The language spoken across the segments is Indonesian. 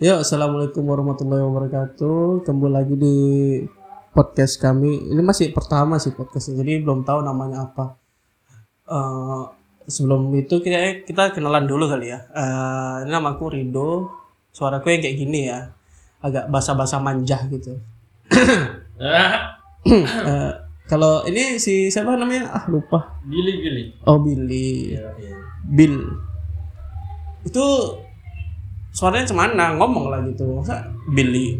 Ya, assalamualaikum warahmatullahi wabarakatuh. Kembali lagi di podcast kami. Ini masih pertama sih podcastnya, jadi belum tahu namanya apa. Eh, sebelum itu kita kita kenalan dulu kali ya. Eh, ini namaku Rido. Suaraku yang kayak gini ya, agak basa-basa manja gitu. Eh, kalau ini si siapa namanya? Ah lupa. Billy Billy. Oh Billy. Iya, iya. Bill. Itu suaranya cemana ngomong lah gitu. Masa Billy?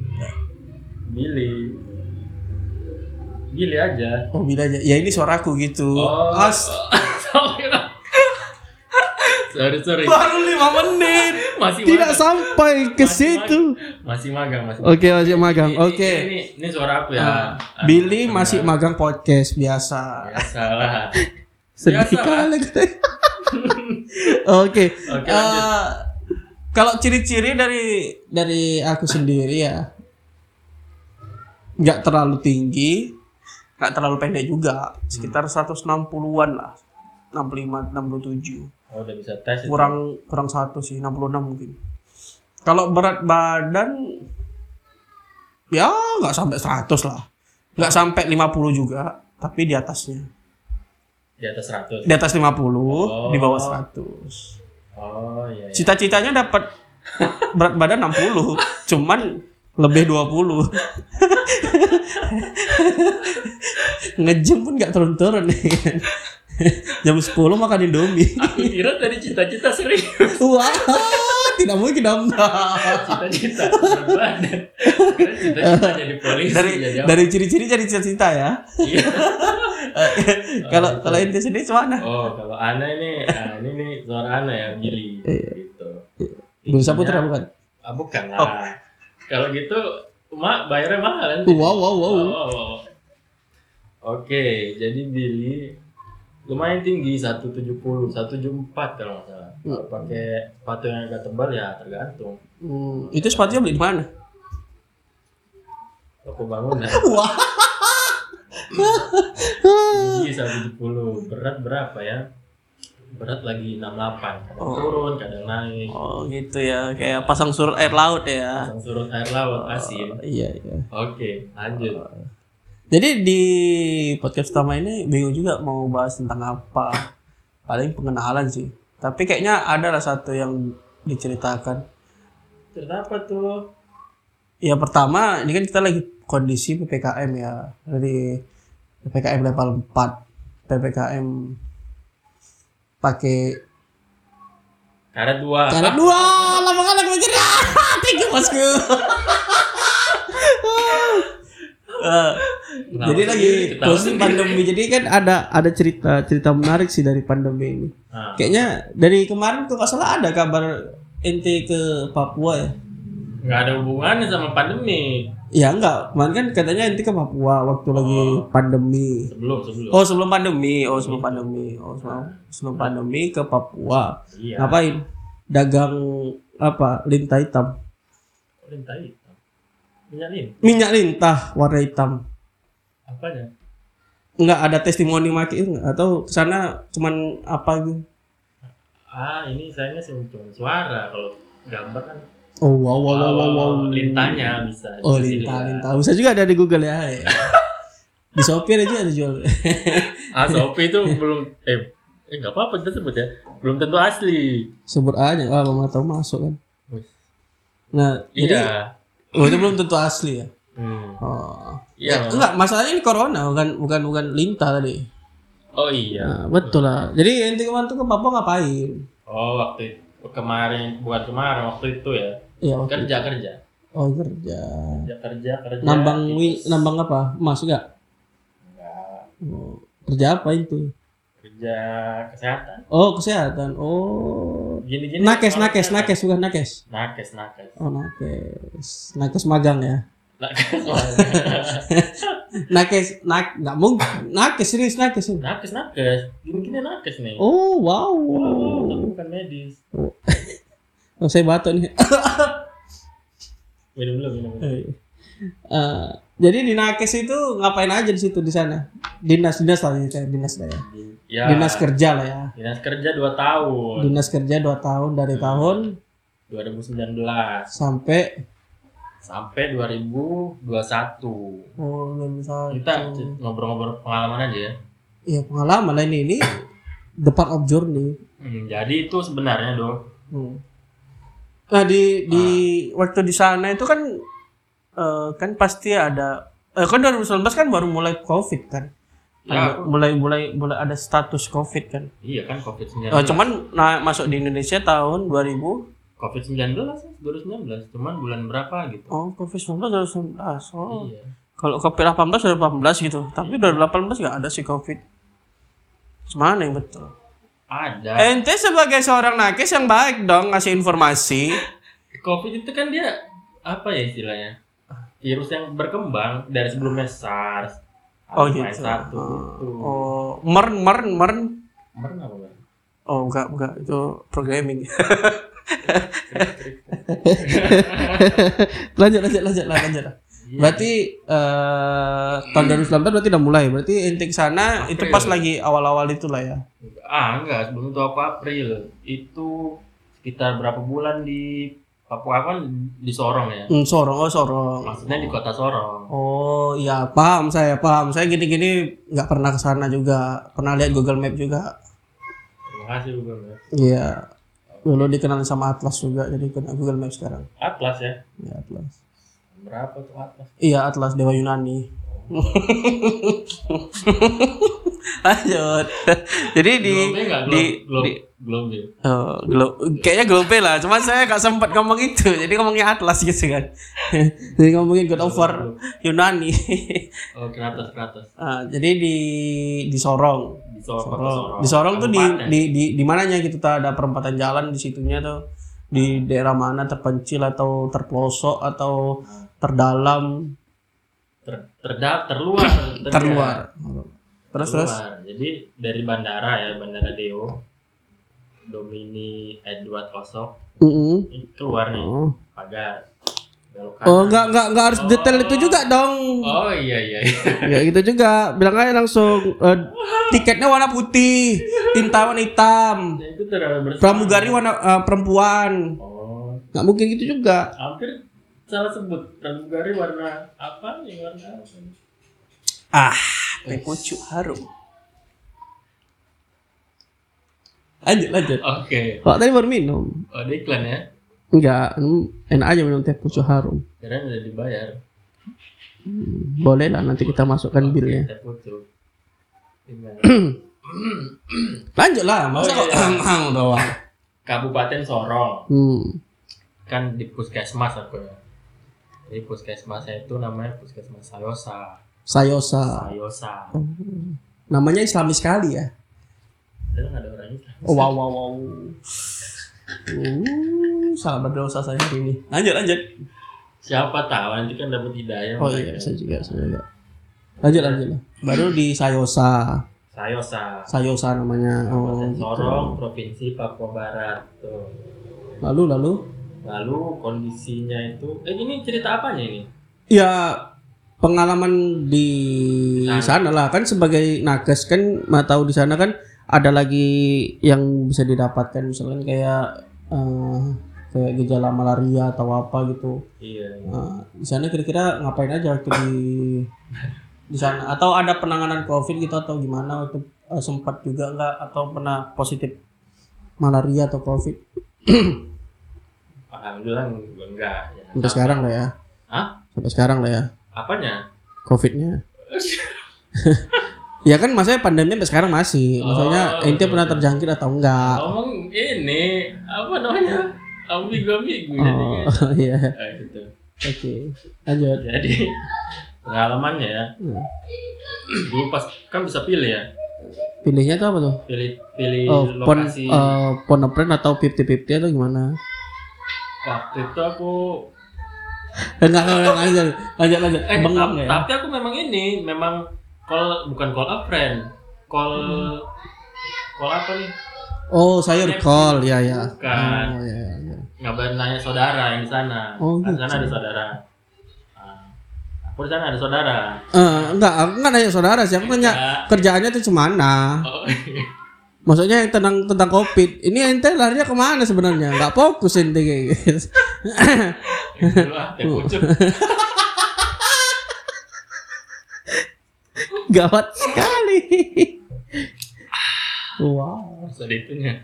Billy. Billy aja. Oh Billy aja. Ya ini suaraku gitu. Oh. As sorry sorry. baru lima menit. Masih Tidak magang. sampai ke Masih situ. Masih magang masih. Oke masih magang. Oke. Ini, ini, ini suara aku ya. Ah, Billy masih magang podcast biasa. Biasa lah. Sedih kali. Oke. Oke. Kalau ciri-ciri dari dari aku sendiri ya nggak terlalu tinggi, nggak terlalu pendek juga, sekitar 160-an lah. 65 67. Oh, udah bisa tes. itu. Kurang kurang satu sih, 66 mungkin. Kalau berat badan ya nggak sampai 100 lah. Nggak sampai 50 juga, tapi di atasnya. Di atas 100. Di atas 50, di bawah 100. Oh iya. iya. Cita-citanya dapat berat badan 60, cuman lebih 20. Ngejim pun nggak turun-turun nih. Jam 10 makan Indomie. Aku kira tadi cita-cita serius. Wah, tidak mungkin dong. Cita-cita badan. Cita-cita jadi polisi. dari jadi apa? dari ciri-ciri jadi cita-cita ya. Iya. Kalau kalau inti sendiri mana? Oh, kalau Ana ini, ah, ini nih suara Ana ya, Billy. Gitu. Belum Saputra bukan? Ah, bukan lah. Kalau gitu, mak bayarnya mahal kan? Wow wow wow. Oh, oh, oh. Oke, jadi Billy lumayan tinggi 170, 174 kalau nggak salah. Kalau pakai sepatu yang agak tebal ya tergantung. Hmm, itu sepatunya beli di mana? Toko bangunan. Wah. tinggi 170, berat berapa ya? Berat lagi 68, kadang turun, kadang naik. Oh gitu ya, kayak pasang surut air laut ya. Pasang surut air laut asin. Iya iya. Oke, lanjut. Jadi di podcast pertama ini bingung juga mau bahas tentang apa. Paling pengenalan sih. Tapi kayaknya ada lah satu yang diceritakan. Cerita apa tuh? Ya pertama, ini kan kita lagi kondisi PPKM ya. Dari PPKM level 4. PPKM pakai Karet dua. Karena dua lama kan aku mikir thank you bosku. Eh, Kenapa jadi lagi pandemi jadi kan ada ada cerita cerita menarik sih dari pandemi ini. Nah, Kayaknya dari kemarin kok nggak salah ada kabar ente ke Papua ya? nggak ada hubungannya sama pandemi. Ya enggak, kemarin kan katanya ente ke Papua waktu lagi pandemi. Sebelum, sebelum. Oh sebelum pandemi, oh sebelum pandemi, oh sebelum, sebelum pandemi ke Papua. Iya. Ngapain? Dagang apa? Lintah hitam. Oh, lintah hitam. Minyak lintah. Minyak lintah warna hitam. Apanya? Enggak ada testimoni maki atau ke sana cuman apa gitu? Ah, ini sayangnya cuma suara. Kalau gambar kan Oh wow wow wow wow. wow. lintahnya bisa. Oh dilihat. lintah. Bisa juga ada di Google ya. di Shopee aja ada jual. Ah, Shopee itu belum eh eh nggak apa-apa kita sebut ya. Belum tentu asli. Sebut aja, ah mau tahu masuk kan. Nah, jadi Iya. oh itu belum tentu asli ya. Hmm. Oh. Iya. Ya, enggak, masalahnya ini corona bukan bukan bukan lintah tadi. Oh iya. Nah, betul lah. Jadi ente kemarin tuh ke Papua ngapain? Oh, waktu itu kemarin bukan kemarin waktu itu ya. Iya. Kerja kerja. Oh, kerja. Kerja kerja kerja. Nambang wi, nambang apa? Emas enggak? Enggak. Oh, kerja apa itu? Kerja kesehatan. Oh, kesehatan. Oh. Gini-gini. Nakes, orang nakes, kesehatan. nakes bukan nakes. Nakes, nakes. Oh, nakes. Nakes magang ya. Nakes. Nakes, nak, nggak mungkin. Nakes serius nakes. ini. nakes, nakes. Gini-gini nakes nih. Oh, wow. Wow, tapi bukan medis. Oh, saya batuk nih. Minum dulu, minum dulu. Eh, jadi di nakes itu ngapain aja di situ di sana? Dinas, dinas lah ya, dinas lah ya. Ya, Dinas kerja lah ya. dinas kerja 2 tahun. Dinas kerja 2 tahun dari tahun 2019 sampai sampai 2021 oh belum bisa kita ngobrol-ngobrol pengalaman aja ya. Ya pengalaman ini ini the part of journey. Hmm, jadi itu sebenarnya dong Hmm. Nah di di waktu di sana itu kan eh, kan pasti ada eh, kan 2019 kan baru mulai covid kan? Ya, mulai mulai mulai ada status covid kan? Iya kan covid 19 Eh, cuman nah, masuk di Indonesia tahun 2000 covid 19 2019 cuman bulan berapa gitu. Oh covid 19 2019 oh. Iya. Kalau covid 18 2018 gitu. Tapi 2018 nggak ada sih covid. Mana yang betul? ada. Ente sebagai seorang nakes yang baik dong ngasih informasi. covid itu kan dia apa ya istilahnya? Virus yang berkembang dari sebelumnya SARS Oh, H1N1 gitu. gitu. Oh, mern mern mern. Nggak, Bang? Oh, enggak enggak itu programming. lanjut lanjut lanjut lah, lanjut. lah. Iya. Berarti eh tahun 2019 berarti udah mulai. Berarti ente ke sana itu pas lagi awal-awal itulah ya. Ah enggak, sebelum itu apa April. Itu sekitar berapa bulan di Papua kan di Sorong ya. Hmm, Sorong, oh Sorong. Maksudnya di kota Sorong. Oh iya paham saya paham saya gini-gini nggak pernah ke sana juga pernah lihat Google Map juga Google Maps. iya dulu dikenal sama Atlas juga jadi kena Google Map sekarang Atlas ya. ya Atlas Berapa tuh Atlas? iya Atlas Dewa Yunani lanjut jadi di Globe di Globe? di Globe. Globe. Oh, glo- kayaknya Globe lah, cuma saya gak sempat ngomong itu, jadi ngomongnya Atlas gitu kan. jadi ngomongin God of War Yunani. Oh, ke atas. Ah, jadi di di Sorong, Di Sorong. kota Sorong. Sorong. Di Sorong tuh di Kabupaten. di di di mananya gitu tuh ada perempatan jalan di situnya tuh di daerah mana terpencil atau terpelosok atau terdalam Ter, terda, terluar. terluar. Terus terus. Terluar. Jadi dari bandara ya, Bandara Deo. Domini Edward Osok Mm-mm. ini keluar nih Oh. pagar belok kanan. Oh, enggak enggak enggak harus detail itu juga dong. Oh iya iya. iya. Ya gitu juga. Bilang aja langsung eh, tiketnya warna putih, tinta warna hitam, itu bersama. pramugari warna eh, perempuan. Oh, Nggak mungkin gitu juga. hampir salah sebut pramugari warna apa? Yang warna apa? Ah, teh pucuk harum. Lanjut, lanjut. Oke. Kok tadi baru minum? Oh, ada iklan ya? Enggak, hmm, enak aja minum teh pucuk harum. Kirain udah dibayar. Hmm, Boleh lah nanti kita masukkan bilnya. Pucuk. Gimana? Lanjut lah, masa Oh, kok iya. doang. Kabupaten Sorong. Hmm. Kan di puskesmas aku ya. Jadi puskesmasnya itu namanya puskesmas Sayosa. Sayosa. Sayosa. Namanya islami sekali ya. Ada orang itu? Oh, wow, wow, wow. Uh, salah berdosa saya hari ini. Lanjut, lanjut. Siapa tahu nanti kan dapat hidayah. Oh iya, saya juga, saya juga. Lanjut, lanjut lah. Baru di Sayosa. Sayosa. Sayosa namanya. Oh, gitu. Sorong, Provinsi Papua Barat. Tuh. Lalu, lalu? Lalu kondisinya itu, eh ini cerita apanya ini? Ya pengalaman di Sana. sana lah kan sebagai nakes kan mau tahu di sana kan ada lagi yang bisa didapatkan misalnya kayak eh, kayak gejala malaria atau apa gitu. Iya. Nah, di sana kira-kira ngapain aja waktu di di sana atau ada penanganan covid gitu atau gimana waktu eh, sempat juga enggak atau pernah positif malaria atau covid Alhamdulillah enggak. Ya. sampai sekarang lah ya Hah? sampai sekarang lah ya Apanya? covidnya ya kan maksudnya pandemi sampai sekarang masih maksudnya Oh, ente pernah terjangkit atau enggak Ngomong ini apa namanya? Ambigu-ambigu jadinya. oh iya Ah, gitu. oke lanjut Jadi pengalamannya ya. Hmm. Dulu pas kan bisa pilih ya. pilihnya tuh apa tuh Pilih pilih oh pon lokasi. eh, pon a friend atau fifty fifty atau gimana Waktu itu aku enggak enggak enggak lanjut lanjut lanjut eh bengong ya tapi aku memang ini memang call bukan call a friend. Call call apa nih? oh sayur call ya ya Bukan. oh ya ya, ya. Ngabarin nanya saudara yang di sana. Oh, Kan di gitu. sana ada saudara. Ah, aku di sana ada saudara. Eh, enggak aku enggak nanya saudara sih aku nanya Ya. kerjaannya tuh cemana Oh, Maksudnya yang tentang tentang covid. Ini ente larinya ke mana sebenarnya? Nggak fokus ente kayak gitu. Itulah, teh pucuk. Gawat sekali. wow. Sedihnya.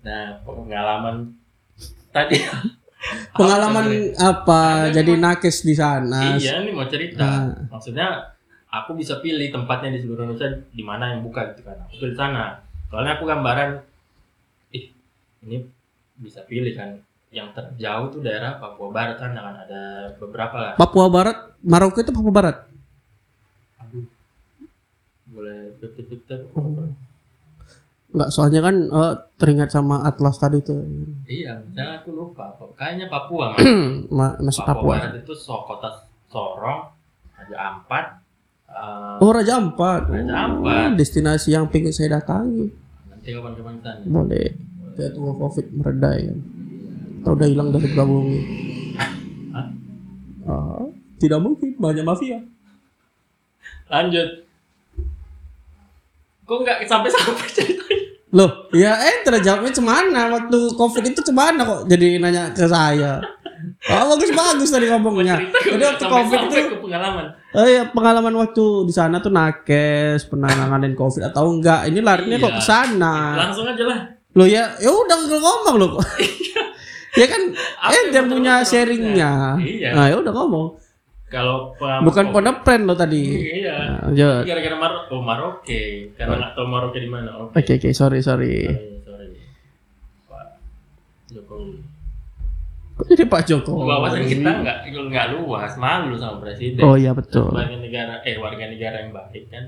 Nah, pengalaman tadi Pengalaman apa? Jadi nakes di sana. Iya, ini mau cerita. Ah. Maksudnya aku bisa pilih tempatnya di seluruh Indonesia di mana yang buka gitu kan. Aku pilih sana. Soalnya aku gambaran ih, ini bisa pilih kan. Yang terjauh tuh daerah Papua Barat kan dengan ada beberapa lah. Papua Barat, Maroko itu Papua Barat. Aduh. Enggak, soalnya kan eh, teringat sama Atlas tadi tuh. Iya, misalnya aku lupa. Kayaknya Papua, Mas. Ma- Masih Papua, Papua. Itu so, kota Sorong, Raja Ampat. eh, Oh, Raja Ampat. Raja Oh, Ampat. destinasi yang pengen saya datangi. nanti kapan-kapan tanya. Boleh. Kita tunggu Covid mereda ya. Atau udah hilang dari bumi. Hah? Ah, tidak mungkin, banyak mafia. Lanjut. Kok nggak sampai-sampai ceritanya? Loh, ya eh terjawabnya cemana waktu Covid itu cemana kok jadi nanya ke saya. Oh, bagus bagus tadi ngomongnya. Jadi waktu Covid itu ke pengalaman. Oh iya, pengalaman waktu di sana tuh nakes, pernah nanganin covid atau enggak? Ini larinya kok Iya. ke sana. Langsung aja lah. Lo ya, ya udah ngomong lo. ya kan, eh dia punya sharingnya. Iya. Nah, ya udah ngomong. Kalau Bukan friend lo tadi. Iya. Nah. Gara-gara Mar oh Maroke. Karena nggak tahu Maroke di mana. Oke. Oke oke, sorry sorry. Sorry, sorry. Pak Jokowi. Kok jadi Pak Joko? Wawasan kita nggak nggak luas, malu sama presiden. Oh iya betul. Sebagai negara eh warga negara yang baik kan.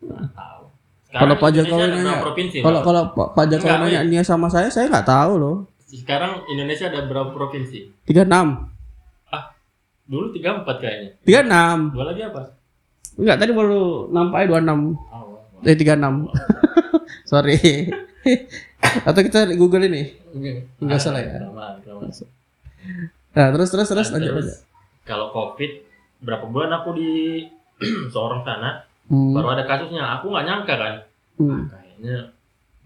Nggak tahu. Kalau Pak Jokowi nanya, provinsi? kalau kalau Pak Jokowi nanya Nia sama saya, saya nggak tahu loh. sekarang Indonesia ada berapa provinsi? 36. Dulu 34 kayaknya. 36. Dua lagi apa? Enggak, tadi baru nampak 26. Oh, Eh 36. Sorry. Atau kita Google ini. Nggak salah ya? Kelamaan, kelamaan. Nah, terus terus terus Nah, lanjut terus, lanjut. Kalau COVID berapa bulan aku di seorang sana Hmm. baru ada kasusnya. Aku nggak nyangka kan. Hmm. Kayaknya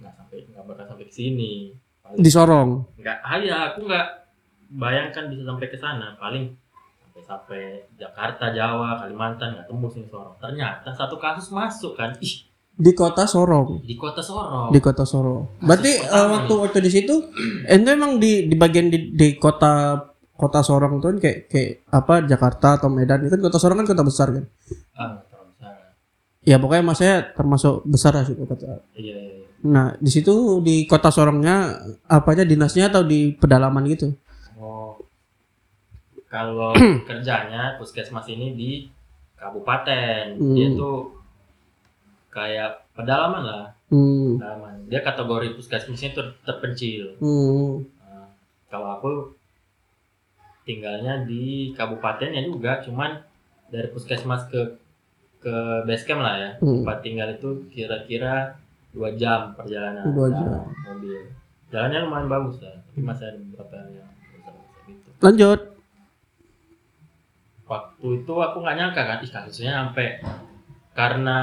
nggak sampai nggak bakal sampai ke sini. Paling Di Sorong. nggak ah ya aku nggak bayangkan bisa sampai ke sana paling sampai Jakarta Jawa Kalimantan nggak tembus nih Sorong ternyata satu kasus masuk kan ih Di kota Sorong. di kota Sorong Di kota Sorong. Berarti Kasus pertama waktu waktu di situ ente emang di di bagian di, di kota kota Sorong tuh kan kayak kayak apa Jakarta atau Medan itu kan kota Sorong kan kota besar kan. ah besar Ya pokoknya mas saya termasuk besar lah sih kota. iya iya, iya. Nah di situ di kota Sorongnya apanya dinasnya atau di pedalaman gitu? Kalau kerjanya puskesmas ini di kabupaten dia Hmm. tuh kayak pedalaman lah Hmm. pedalaman dia kategori puskesmasnya itu terpencil Hmm. Nah, kalau aku tinggalnya di kabupatennya juga, cuman dari puskesmas ke ke base camp lah ya. Hmm. Tempat tinggal itu kira-kira dua jam perjalanan. Dua jam. Mobil. Jalannya lumayan bagus lah, tapi masih ada beberapa yang besar-besar gitu. Lanjut. Waktu itu aku nggak nyangka kan, ih kasusnya sampai karena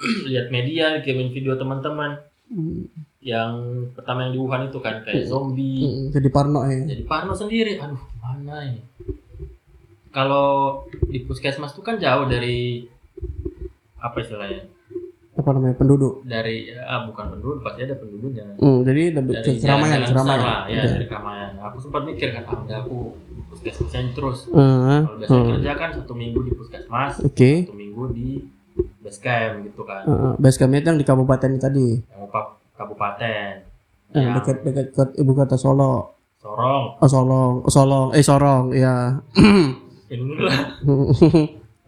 lihat media, kirimin video teman-teman Hmm. yang pertama yang di Wuhan itu kan kayak Hmm. zombie, Hmm, Jadi Parno ya. jadi Parno sendiri aduh mana ini kalau di puskesmas tuh kan jauh dari apa istilahnya Apa namanya penduduk? dari ah bukan penduduk pasti ada penduduknya Hmm, jadi lebih dari ke keramaian, keramaian. ya Oke. dari keramaian aku sempat mikir kan ah aku puskesmasnya terus Hmm, kalau biasa hmm. kerja kan satu minggu di puskesmas Oke. satu minggu di base camp gitu kan Uh, base campnya itu yang di kabupaten tadi, kabupaten yang yang dekat dekat ke ibu kota Solo. Sorong Oh Solong, oh, Solong, eh Sorong, ya.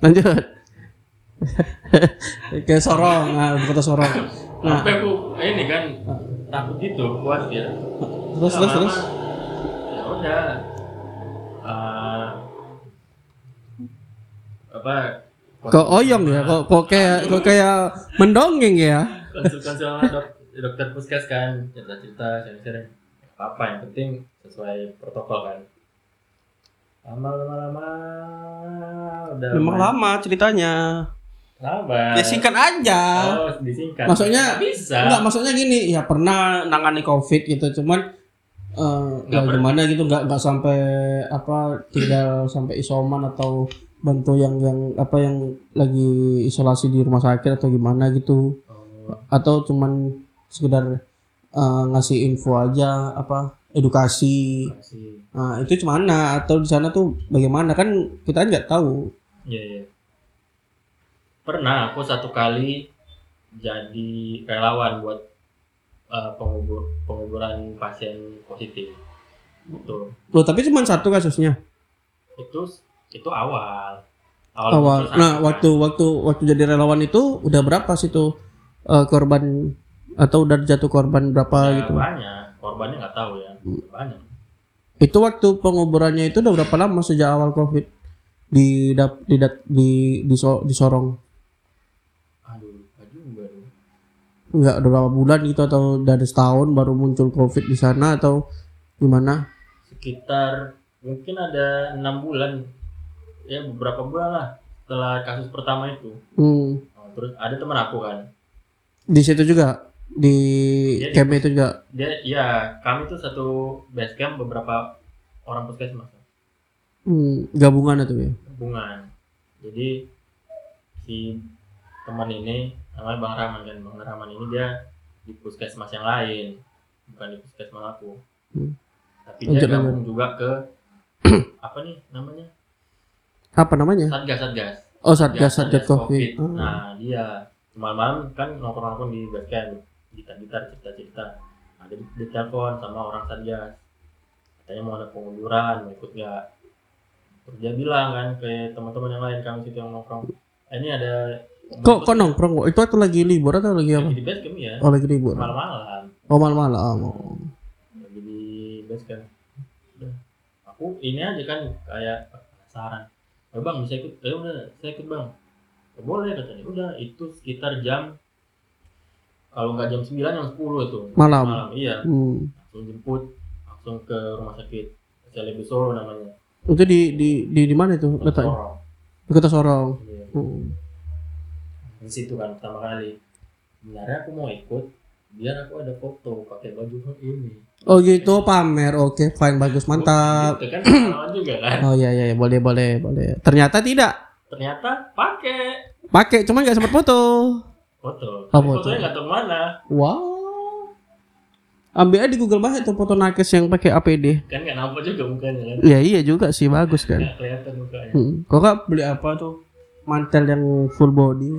Lanjut. ke Sorong, nah, kota Sorong. Nah, sampai aku ini kan takut gitu khawatir terus terus terus. Lama-lama, ya udah Eh, apa Kok oyong ya, kok kok kayak kok kayak mendongeng ya. konsul-konsul sama dok, dokter puskes kan cerita-cerita sharing-sharing apa yang penting sesuai protokol kan lama lama lama udah Memang main- lama ceritanya. Sabar. Ya singkat aja. Oh, disingkat. Maksudnya- Nggak bisa. Enggak, maksudnya gini, ya pernah nangani covid gitu, cuman ya pernah. gimana gitu, nggak nggak sampai apa tinggal sampai isoman atau bantu yang yang apa yang lagi isolasi di rumah sakit atau gimana gitu, Oh, atau cuman sekedar eh, ngasih info aja apa edukasi. Nah, itu gimana atau di sana tuh bagaimana kan kita kan nggak tahu. Iya, iya. Pernah aku satu kali jadi relawan buat eh, pengubur penguburan pasien positif. Itu Loh, tapi cuma satu kasusnya. itu itu awal. awal. muncul Nah, sakit, waktu waktu waktu jadi relawan itu udah berapa sih tuh eh, korban atau udah jatuh korban berapa kan. Ya, gitu? banyak korbannya nggak tahu ya banyak Itu waktu penguburannya itu udah berapa lama sejak awal Covid di dap, di dat- di di, so- di Sorong? aduh lupa juga tuh. Enggak udah berapa bulan gitu atau dari setahun baru muncul Covid di sana atau gimana? sekitar mungkin ada enam bulan ya beberapa bulan lah setelah kasus pertama itu Hmm. Nah, terus ada teman aku kan Di situ juga di Iya, di- camp itu juga. dia ya kami tuh satu base camp beberapa orang puskesmas Hmm, gabungan itu ya. hubungan jadi si teman ini namanya bang Rahman kan bang Rahman ini dia di puskesmas yang lain bukan di puskesmas aku Hmm. tapi dia Lanjut, gabung juga ke apa nih namanya Apa namanya? satgas satgas Oh, Satgas Satgas Covid. Ah. Nah dia malam-malam kan nongkrong-nongkrong di camp, gitar-gitar cerita-cerita. Ada di, di telepon sama orang satgas. Katanya mau ada pengunduran, mau ikut nggak? Terus dia bilang kan ke teman-teman yang lain kami situ yang nongkrong. "Eh, ini ada Kok kok nongkrong? Itu waktu lagi libur atau lagi apa? lagi di ya, Oh, lagi libur. malam-malam. Oh, malam-malam. Oh. Lagi di. Aku ini aja kan kayak penasaran. Eh bang bisa ikut? Eh udah saya ikut bang. "Oh, boleh katanya. Udah itu sekitar jam kalau nggak jam 9 jam 10 itu. Malam. Malam iya. Hmm. Langsung jemput langsung ke rumah sakit. Celebi Solo namanya. Itu di di di di mana itu letaknya? Sorong. Di Kota Sorong. Iya. Hmm. Di situ kan pertama kali. Sebenarnya aku mau ikut biar aku ada foto pakai baju ini. Oh gitu pamer. Oke, fine bagus mantap. Itu kan juga kan. Oh iya iya iya, boleh boleh boleh. Ternyata tidak. Ternyata pakai Pakai cuman nggak sempat foto. foto. Oh, foto. Fotonya nggak tahu mana. Wow. Ambil aja di Google banget tuh foto nakes yang pakai APD. Kan nggak nampak juga mukanya kan. Ya iya juga sih bagus kan. Nggak kelihatan mukanya. Hmm. Kok beli apa tuh? Mantel yang full body.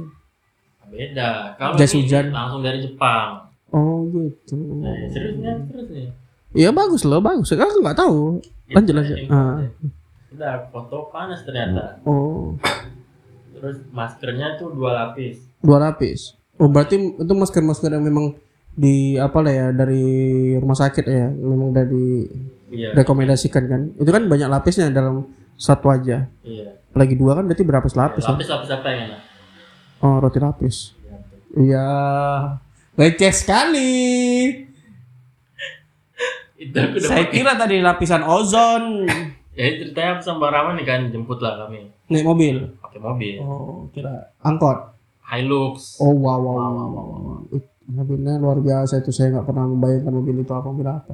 Beda. Kalau Jas hujan. langsung dari Jepang. Oh gitu. Nah, serius nih, terus nih. Iya bagus loh, bagus. Aku nggak tahu. Lanjut, lanjut. Info Ah. aja. Udah foto panas ternyata. Oh, Terus maskernya tuh dua lapis. dua lapis. Oh berarti itu masker-masker yang memang di apa lah ya dari rumah sakit ya, memang dari Iya. rekomendasikan kan. Itu kan banyak lapisnya dalam satu wajah. Iya. Lagi dua kan berarti berapa lapis ya? Lapis lapis apa yang enak? Oh roti lapis. Iya. Receh sekali. Itu aku udah Saya pakai. kira tadi lapisan ozon. Ya ceritanya aku sama Rahman nih kan jemput lah kami Naik mobil. pakai mobil. Oh kira angkot. Hilux. Oh wow wow wow. wow, wow. Ih, Mobilnya luar biasa itu saya nggak pernah membayangkan mobil itu apa mobil apa.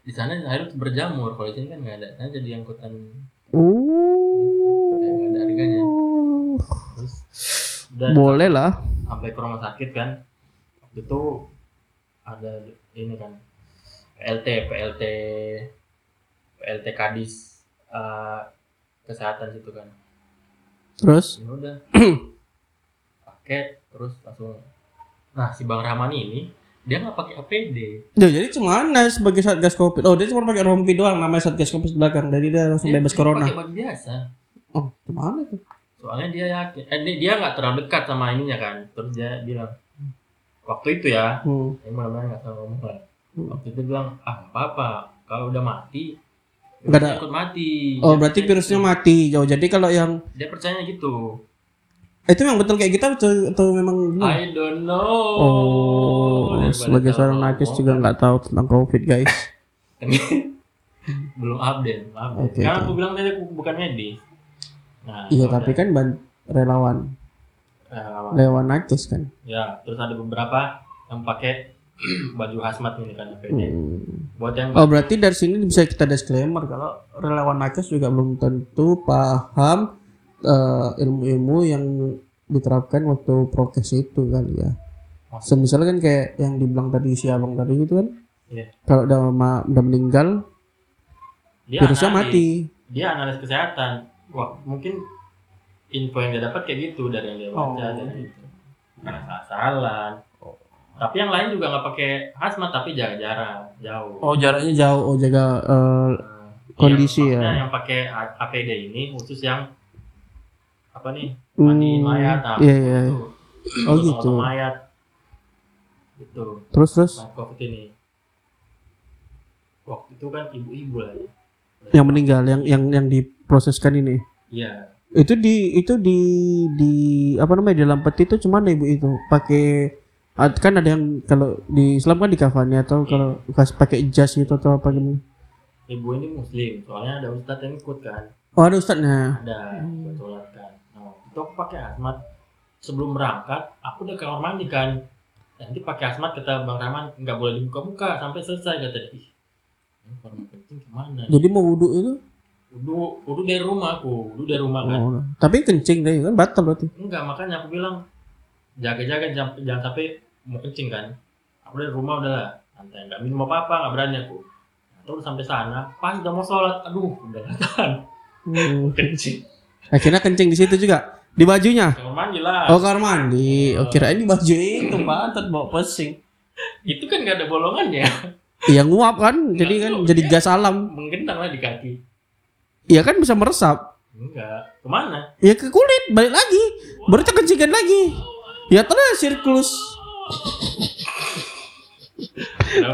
Di sana Hilux berjamur. Kalau di sini kan nggak ada. Nah jadi angkutan Oh. kayak nggak ada harganya. Terus udah Boleh lah. sampai ke rumah sakit kan waktu itu ada ini kan PLT PLT PLT Kadis eh, kesehatan situ kan Terus? ya udah pakai terus langsung nah si bang Rahman ini dia nggak pakai APD Ya, jadi cuman sebagai satgas covid. Oh dia cuma pakai rompi doang namanya satgas covid belakang. Jadi dia langsung Dia bebas corona. pakai baju biasa Oh gimana tuh? Soalnya dia yakin eh, dia- nggak terlalu dekat sama ininya kan terus dia bilang waktu itu ya Hmm. ini mudah-mudahan nggak salah ngomong lah Hmm. waktu itu bilang ah nggak apa-apa kalau udah mati Nggak ada- ikut mati Oh Dia berarti virusnya gitu. mati jauh. Jadi kalau yang dia percaya gitu itu memang betul kayak kita atau, atau memang gimana? I don't know Oh, Daripada sebagai seorang nakes juga nggak tahu tentang covid guys. belum update belum update Oke, karena oke. aku bilang tadi aku bukan medis nah Iya ya tapi kan relawan. eh, lewat nakes kan ya terus ada beberapa yang pakai baju hazmat ini kan APD Hmm. buat yang Oh berarti dari sini bisa kita disclaimer kalau relawan nakes juga belum tentu paham eh, ilmu-ilmu yang diterapkan waktu prokes itu kali ya. Semisal kan kayak yang dibilang tadi si abang tadi gitu kan, Iya. kalau udah, udah meninggal dia virusnya analis. mati. dia analis kesehatan wah mungkin info yang dia dapat kayak gitu dari yang dia baca Oh. dari itu salah tapi yang lain juga nggak pakai hazmat tapi jaga jarak jauh. Oh jaraknya jauh, oh jaga Nah, kondisi yang, ya. yang pakai APD ini khusus yang apa nih? Hmm, mandiin mayat nah, Iya iya. itu. Oh, gitu. mayat. Itu Terus terus? Nah, covid ini. Waktu itu kan ibu-ibu lah ya yang meninggal, yang yang yang diproseskan ini. iya. Itu di itu di di apa namanya di dalam peti itu cuman ibu itu. Pakai kan ada yang kalau di Islam kan di kafani atau kalau kas pakai jas gitu atau apa gitu ibu ini muslim soalnya ada ustadz yang ikut kan. Oh ada ustadznya ada buat sholat kan. Nah itu aku pakai hazmat sebelum berangkat aku udah kamar mandi kan. Nanti pakai hazmat kata bang Rahman nggak boleh dibuka-buka sampai selesai kata dia. Jadi mau wudhu itu udah udah dari rumah aku udah dari rumah kan. Oh, tapi kencing deh kan batal berarti. Enggak makanya aku bilang jaga-jaga jangan, jangan sampai mau kencing kan. Aku dari rumah udah lah santai nggak minum apa apa nggak berani aku. Nah, terus sampai sana pas udah mau sholat aduh udah tahan Hmm. kencing. Akhirnya kencing di situ juga. Di bajunya? Kamar mandi lah. Oh kamar mandi. Oh kirain di baju itu pantat bawa pesing. Itu kan nggak ada bolongannya. Iya nguap kan jadi kan jadi ya. gas alam. Menggenang lah di kaki iya kan bisa meresap. Enggak. Ke mana? Ya ke kulit balik lagi. Baru itu kencingan lagi. Ya terus sirkulus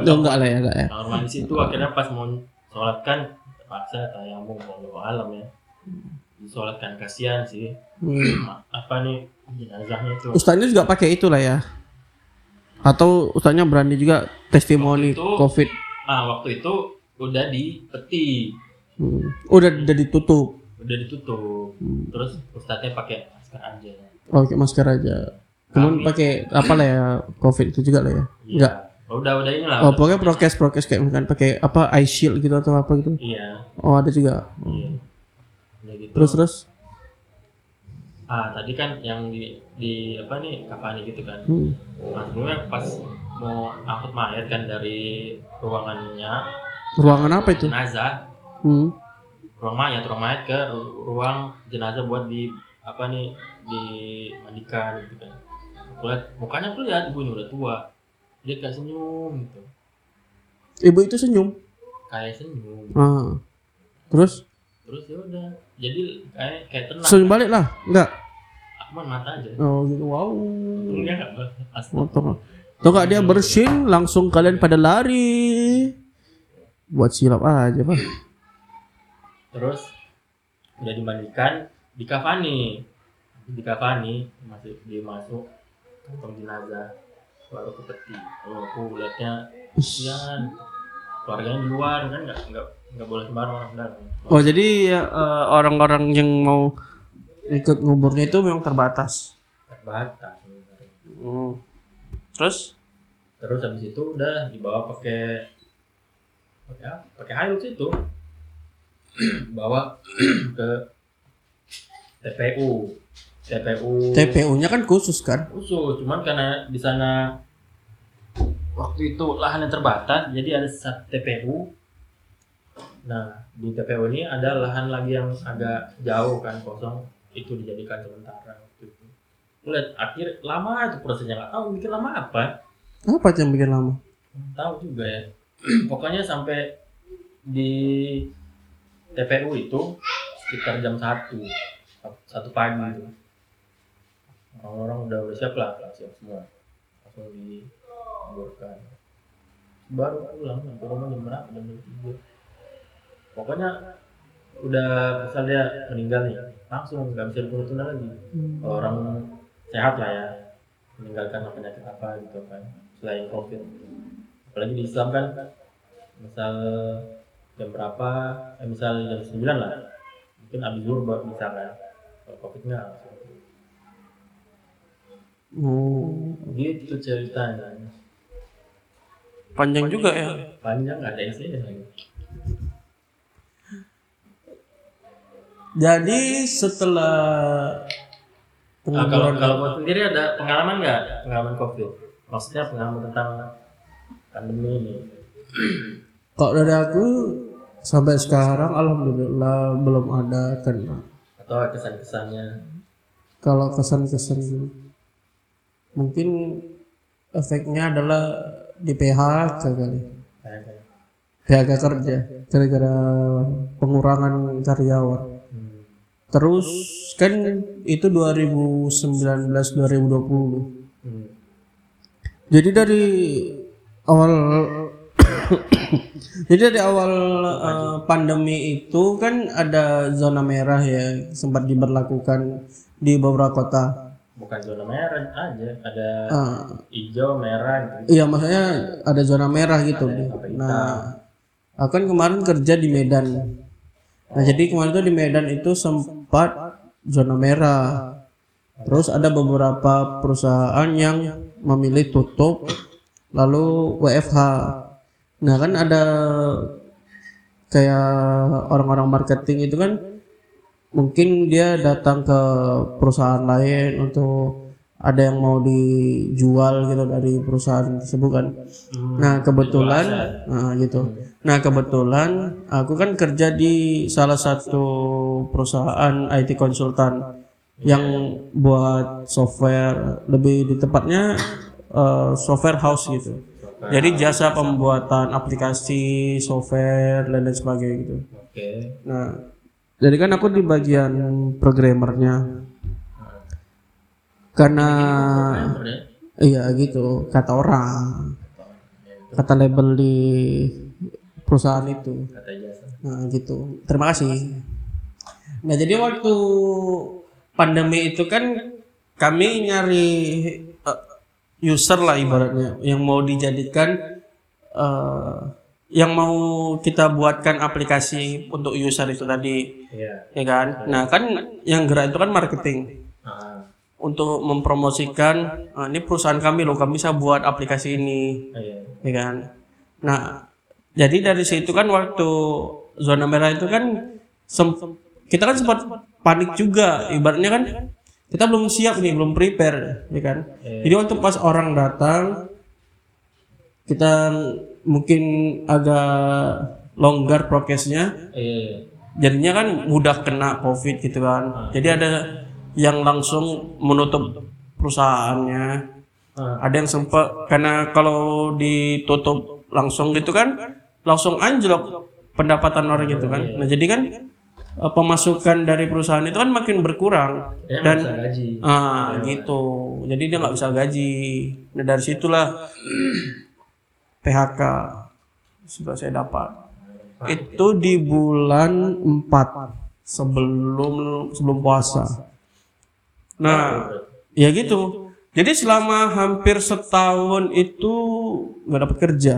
Oh, enggak lah ya enggak ya. Kamar mandi situ akhirnya pas mau sholat kan terpaksa tayamum mau alam ya. Disolatkan kasihan sih. Hmm. apa nih jenazahnya itu? Ustaznya juga pakai itu lah ya. Atau ustaznya berani juga testimoni Waktu itu- COVID. ah waktu itu udah di peti Hmm. Udah udah ditutup. udah ditutup Hmm. terus ustadznya pakai masker aja Oh, pakai masker aja. Kemudian pakai apa lah ya COVID itu juga lah ya. Iya. Enggak. Oh, udah udah ini lah Oh, pokoknya prokes prokes kayak misalkan pakai apa eye shield gitu atau apa gitu. iya Oh, ada juga. iya udah gitu Terus terus. ah tadi kan yang di di apa nih kafani gitu kan Hmm. nah sebelumnya pas mau angkut mayat kan dari ruangannya Ruangan apa itu? jenazah Hmm. ruang mayat ruang mayat ke ru- ruang jenazah buat di apa nih dimandikan gitu kan aku lihat mukanya aku lihat ibu ini udah tua dia kayak senyum gitu Ibu itu senyum. kayak senyum Ah. Terus terus ya udah jadi kayak kayak tenang senyum balik lah. Enggak. aku mah mata aja Oh, gitu. Wow. nggak Oh, astaga. tuh. Tuh nggak dia bersin langsung kalian pada lari. Buat silap aja, Pak. Terus udah dimandikan di kafani di kafani masih dimasuk kantong jenazah baru ke peti oh aku liatnya kasihan keluarganya di luar kan nggak nggak nggak boleh sembarang orang dalam Oh, jadi ya, eh, orang-orang yang mau ikut nguburnya itu memang terbatas. terbatas. Hmm. Terus? terus habis itu udah dibawa pakai pakai apa? pakai Hilux itu bawa ke TPU TPU TPU-nya kan khusus kan? khusus cuman karena di sana waktu itu lahannya terbatas jadi ada satu TPU nah di TPU ini ada lahan lagi yang agak jauh kan kosong. Itu dijadikan sementara waktu itu. Lihat akhir lama itu prosesnya nggak tahu bikin lama apa. Apa yang bikin lama? Tahu juga ya. Pokoknya sampai di TPU itu sekitar jam satu satu pagi itu. Orang-orang udah udah siap lah lah, siap semua. Langsung dikuburkan baru pulang sampai rumah jam berapa? Jam tiga. Pokoknya udah misal dia meninggal nih. Langsung nggak bisa ditunda lagi. Kalau orang sehat lah ya meninggalkan penyakit apa gitu kan selain covid. Apalagi di Islam kan misal jam berapa? Eh, misal jam 9 lah. Mungkin abis zuhur baru bisa kan? Kalau covid nggak langsung. Oh, gitu ceritanya. Panjang juga ya. panjang nggak ada isinya lagi. Jadi setelah Nah, kalau kalau buat sendiri ada pengalaman nggak? Pengalaman covid? Maksudnya pengalaman tentang pandemi ini kok dari aku sampai sekarang alhamdulillah belum ada kena. atau kesan kesannya Kalau kesan-kesan mungkin efeknya adalah di PHK kali. PHK kerja gara-gara pengurangan karyawan. hmm. Terus kan itu 2019 2020. Hmm. Jadi dari awal Jadi dari awal eh, pandemi itu kan ada zona merah ya sempat diberlakukan di beberapa kota. bukan zona merah aja ada Eh, hijau merah gitu iya maksudnya ada zona merah gitu. hitam. Nah, aku kan kemarin kerja di Medan. Nah, jadi kemarin tuh di Medan itu sempat zona merah. Terus ada beberapa perusahaan yang memilih tutup lalu WFH. Nah, kan ada kayak orang-orang marketing itu kan mungkin dia datang ke perusahaan lain untuk ada yang mau dijual gitu dari perusahaan tersebut kan. Hmm. Nah kebetulan, nah, gitu. Nah kebetulan aku kan kerja di salah satu perusahaan IT konsultan yang buat software lebih di tempatnya eh, software house gitu. Jadi jasa pembuatan aplikasi, software dan lain sebagainya gitu. oke. Nah jadi kan aku di bagian programmernya. Karena ya? iya gitu kata orang kata label di perusahaan itu. Kata jasa. Nah gitu. Terima kasih. Nah jadi waktu pandemi itu kan kami nyari user lah ibaratnya yang mau dijadikan eh, yang mau kita buatkan aplikasi untuk user itu tadi. Iya. Ya kan? Nah kan yang gerak itu kan marketing. Ah untuk mempromosikan "Ah, ini perusahaan kami loh kami bisa buat aplikasi ini. Iya. Ya kan? Nah jadi dari situ kan waktu zona merah itu kan sem- kita kan sempat panik juga. Ibaratnya kan kita belum siap nih belum prepare ya kan? Jadi waktu pas orang datang kita mungkin agak longgar prokesnya. Iya jadinya kan mudah kena covid gitu kan. Jadi ada yang langsung menutup perusahaannya. Ah. ada yang sempat karena kalau ditutup langsung gitu kan langsung anjlok pendapatan orang gitu kan. Nah jadi kan eh, pemasukan dari perusahaan itu kan makin berkurang. Ya dan bisa gaji. Ah gitu. Jadi dia nggak bisa gaji. Nah dari situlah PHK sudah saya dapat. Itu di bulan 4 sebelum sebelum puasa. Nah ya gitu. Jadi selama hampir setahun itu nggak dapat kerja.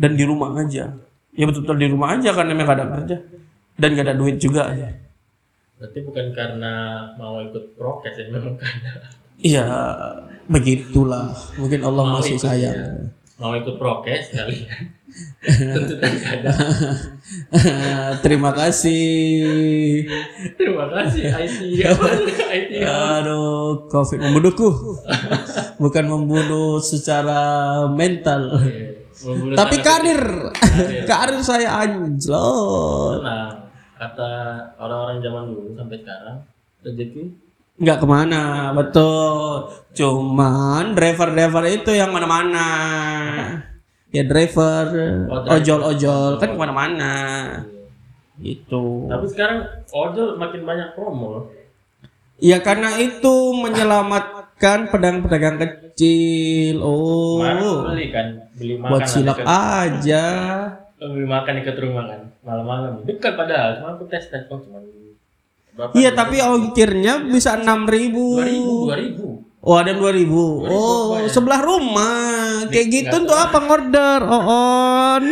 Dan di rumah aja. Ya betul-betul di rumah aja karena memang gak ada kerja dan gak ada duit juga berarti bukan karena mau ikut prokes ya memang karena Iya, begitulah. Mungkin Allah Mau masih ikut, sayang. mau ikut prokes kalian tuntutan ada Terima kasih. terima kasih IT IT Aduh, COVID membunuhku. Bukan membunuh secara mental. Tapi karir. karir saya anjlok. Tenang. kata orang-orang zaman dulu sampai sekarang rezeki Nggak ke mana, betul. Cuman driver-driver itu yang mana-mana. Ya driver, Oh, driver. ojol-ojol kan ke mana-mana. Itu. tapi sekarang ojol makin banyak promo Ya karena itu menyelamatkan pedagang-pedagang kecil. Oh, beli kan beli makan buat silap aja. beli makan dekat rumah kan malam-malam dekat padahal cuma aku tes tes oh cuma Iya tapi ongkirnya bisa enam ribu. dua ribu dua ribu Oh ada dua ribu. Oh sebelah rumah. Kayak gitu untuk apa ngorder? Oh on.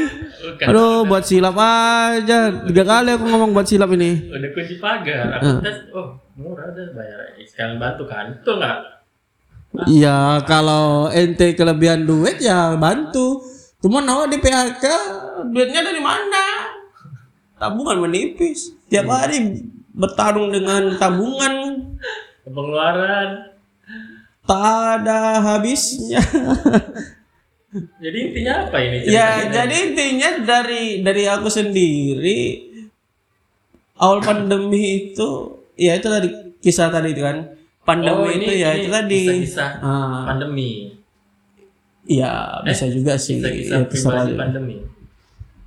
Aduh buat silap aja. Tiga kali aku ngomong buat silap ini. udah kunci pagar aku tes oh murah deh bayar sekalian bantu kan itu nggak Iya, kalau ente kelebihan duit ya bantu. Cuma nawa di PHK, duitnya dari mana? Tabungan menipis. Tiap hari bertarung dengan tabungan pengeluaran tak ada habisnya. jadi intinya apa ini ya, ceritanya? jadi intinya dari dari aku sendiri awal pandemi itu ya itu tadi kisah tadi itu kan. Pandemi Oh, itu ini- ya ini itu tadi. kisah-kisah Ah, pandemi Iya, bisa juga sih. kisah-kisah Ya, terserah pandemi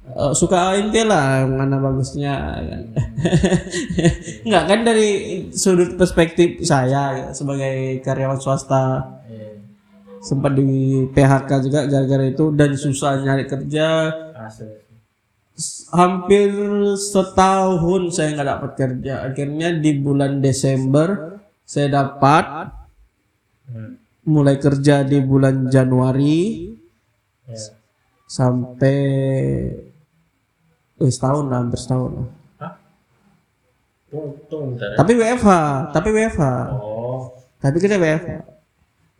Eh, suka inti lah mana bagusnya kan. Enggak kan dari sudut perspektif saya ya, sebagai karyawan swasta eh, sempat di PHK juga gara-gara itu dan susah nyari kerja asli. hampir setahun saya nggak dapat kerja akhirnya di bulan Desember saya dapat mulai kerja di bulan Januari Ya. sampai eh, setahun lah hampir setahun lah Hah? Tunggu, tunggu bentar ya. tapi WFH tapi WFH Oh, tapi kita WFH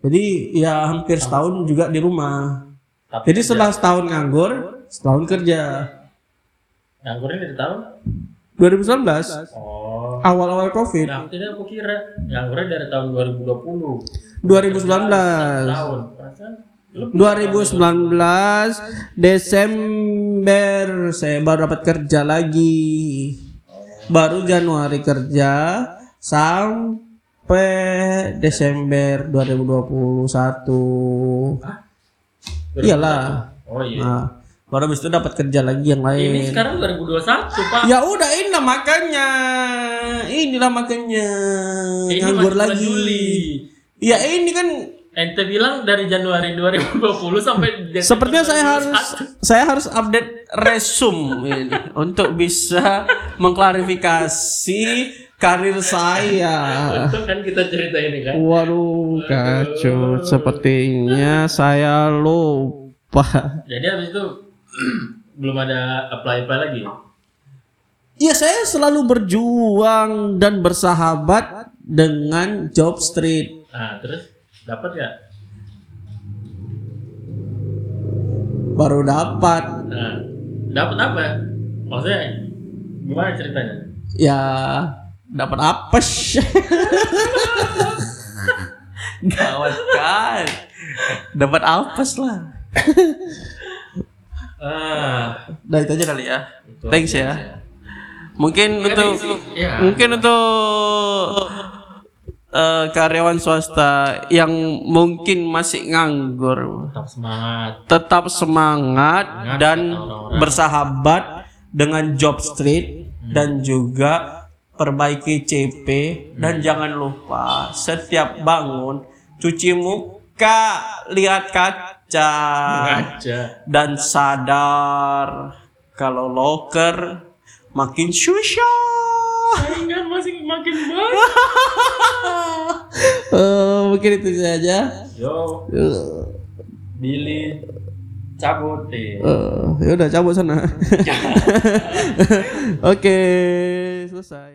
jadi ya hampir setahun juga di rumah tapi jadi setelah setahun nganggur setahun kerja nganggurin dari tahun? 2019 Oh, awal-awal covid. Nah tidak aku kira nganggurin dari tahun 2020 2019 tahun. Perasaan lebih 2019 Desember. Saya baru dapat kerja lagi. Baru Januari kerja sampai Desember 2021 iyalah. Oh iya. nah, baru habis itu dapat kerja lagi yang Ini lain sekarang 2021 pak. ya udah inilah makanya inilah makanya Ini nganggur lagi Juli. ya ini kan Ente bilang dari Januari 2020 sampai Desember Sepertinya saya 2021. harus saya harus update resume ini untuk bisa mengklarifikasi karir saya. Itu kan kita cerita ini kan. Waduh, kacau. Sepertinya saya lupa. Jadi habis itu belum ada apply apply lagi. Ya, saya selalu berjuang dan bersahabat dengan Job Street. Nah terus dapat ya? Baru dapat. Nah dapat apa? Maksudnya gimana ceritanya? Ya, dapat apa sih? Gawat kan. Dapat apes lah. Ah, Nah itu aja kali ya. itu Thanks ya. sih. Mungkin untuk Ya. mungkin untuk eh, karyawan swasta yang mungkin masih nganggur, Tetap semangat. tetap semangat dan orang-orang. bersahabat dengan Job Street dan juga perbaiki CP dan jangan lupa setiap bangun cuci muka, lihat kaca Aja. dan sadar kalau loker makin susah. Saingan masih makin banyak. Eh, mungkin itu saja. Yo, Billy cabut deh. eh, ya udah cabut sana. Oke, selesai.